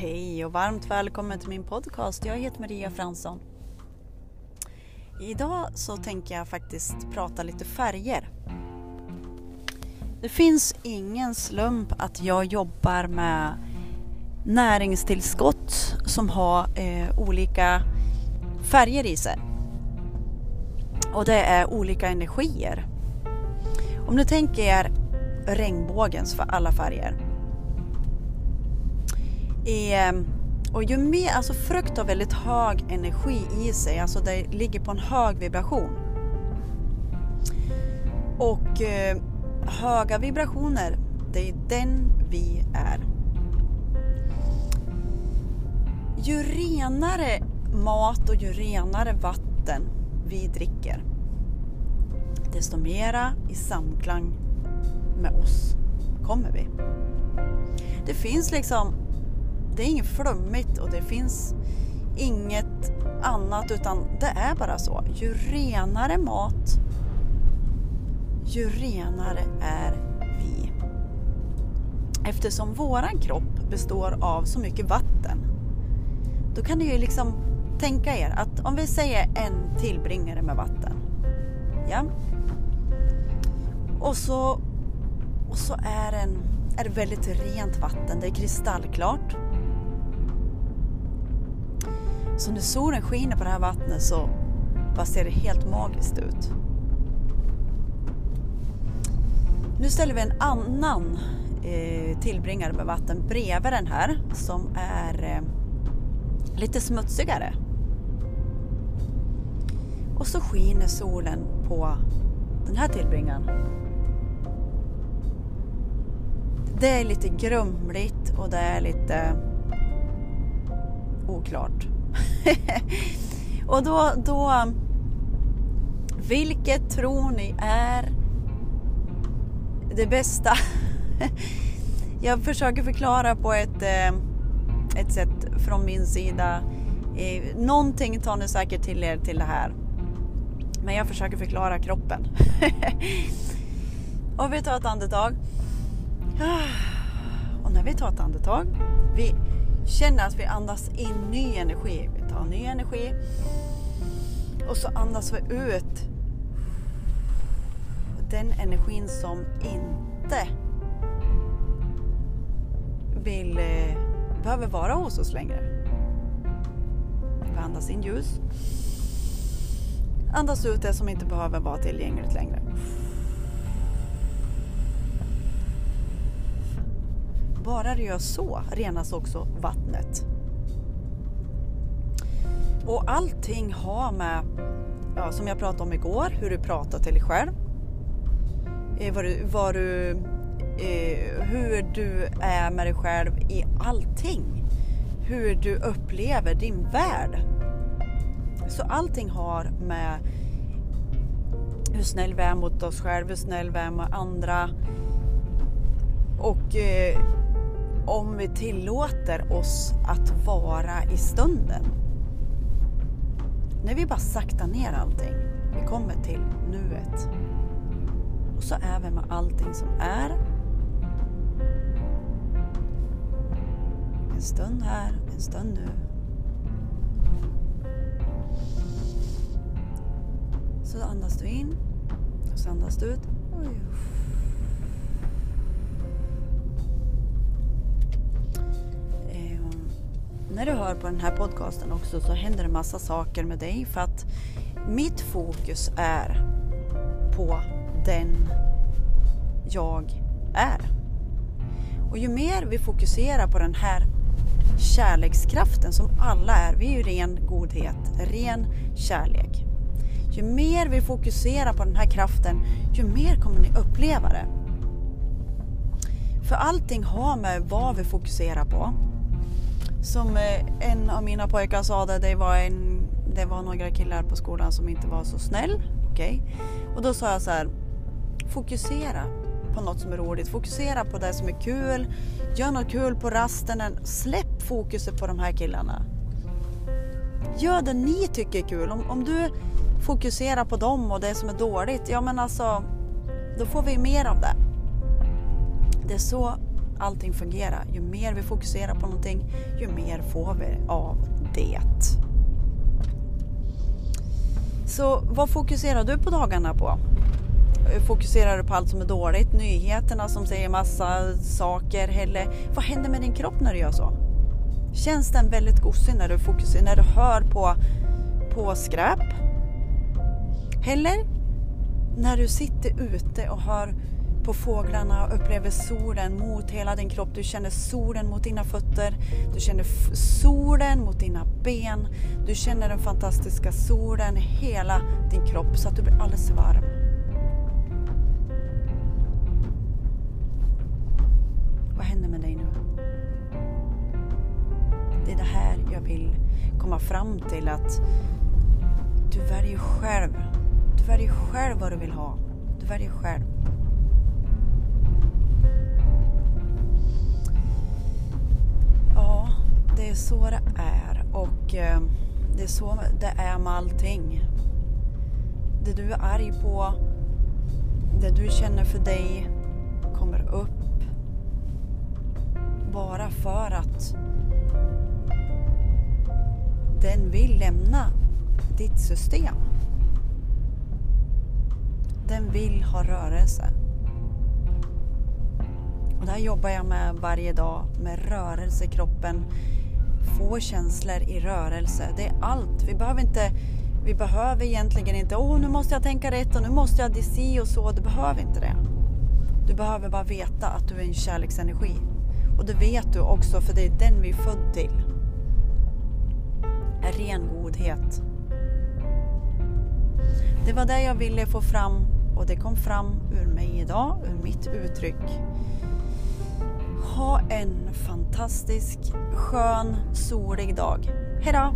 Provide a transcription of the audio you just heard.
Hej och varmt välkommen till min podcast. Jag heter Maria Fransson. Idag så tänker jag faktiskt prata lite färger. Det finns ingen slump att jag jobbar med näringstillskott som har eh, olika färger i sig. Och det är olika energier. Om ni tänker er regnbågens för alla färger är och ju mer, alltså frukt har väldigt hög energi i sig, alltså det ligger på en hög vibration. Och eh, höga vibrationer, det är den vi är. Ju renare mat och ju renare vatten vi dricker, desto mera i samklang med oss kommer vi. Det finns liksom, det är inget flummigt och det finns inget annat utan det är bara så. Ju renare mat, ju renare är vi. Eftersom våran kropp består av så mycket vatten, då kan ni ju liksom tänka er att om vi säger en tillbringare med vatten. Ja. Och så och så är, en, är det väldigt rent vatten, det är kristallklart. Så när solen skiner på det här vattnet så bara ser det helt magiskt ut. Nu ställer vi en annan eh, tillbringare med vatten bredvid den här som är eh, lite smutsigare. Och så skiner solen på den här tillbringaren det är lite grumligt och det är lite oklart. och då, då, vilket tror ni är det bästa? Jag försöker förklara på ett, eh, ett sätt från min sida. Eh, någonting tar ni säkert till er till det här. Men jag försöker förklara kroppen. och vi tar ett andetag. Och när vi tar ett andetag, vi känner att vi andas in ny energi. Ta ny energi och så andas vi ut den energin som inte vill, eh, behöver vara hos oss längre. Vi andas in ljus. Andas ut det som inte behöver vara tillgängligt längre. Bara du gör så renas också vattnet. Och allting har med, ja, som jag pratade om igår, hur du pratar till dig själv. Eh, vad du, vad du, eh, hur du är med dig själv i allting. Hur du upplever din värld. Så allting har med hur snäll vi är mot oss själva, hur snäll vi är mot andra. Och eh, om vi tillåter oss att vara i stunden. När vi bara saktar ner allting, vi kommer till nuet. Och så är vi med allting som är. En stund här, en stund nu. Så andas du in och så andas du ut. Oj. När du hör på den här podcasten också så händer det massa saker med dig för att mitt fokus är på den jag är. Och ju mer vi fokuserar på den här kärlekskraften som alla är, vi är ju ren godhet, ren kärlek. Ju mer vi fokuserar på den här kraften, ju mer kommer ni uppleva det. För allting har med vad vi fokuserar på som eh, en av mina pojkar sa det, det var, en, det var några killar på skolan som inte var så snäll. Okay? Och då sa jag så här, fokusera på något som är roligt, fokusera på det som är kul, gör något kul på rasten, släpp fokuset på de här killarna. Gör det ni tycker är kul. Om, om du fokuserar på dem och det som är dåligt, ja men alltså, då får vi mer av det. Det är så allting fungera. Ju mer vi fokuserar på någonting, ju mer får vi av det. Så vad fokuserar du på dagarna på? Fokuserar du på allt som är dåligt, nyheterna som säger massa saker eller vad händer med din kropp när du gör så? Känns den väldigt gosig när du fokuserar, när du hör på, på skräp? Eller när du sitter ute och hör på fåglarna och upplever solen mot hela din kropp. Du känner solen mot dina fötter, du känner solen mot dina ben. Du känner den fantastiska solen i hela din kropp så att du blir alldeles varm. Vad händer med dig nu? Det är det här jag vill komma fram till att du väljer själv. Du väljer själv vad du vill ha. Du väljer själv. Det är så det är och eh, det är så det är med allting. Det du är arg på, det du känner för dig kommer upp bara för att den vill lämna ditt system. Den vill ha rörelse. Och det här jobbar jag med varje dag, med rörelse i kroppen. Få känslor i rörelse. Det är allt. Vi behöver inte vi behöver egentligen inte, åh nu måste jag tänka rätt och nu måste jag si och så. Du behöver inte det. Du behöver bara veta att du är en kärleksenergi. Och det vet du också för det är den vi är född till. Ren godhet. Det var det jag ville få fram och det kom fram ur mig idag, ur mitt uttryck. Ha en fantastisk, skön, solig dag. Hejdå!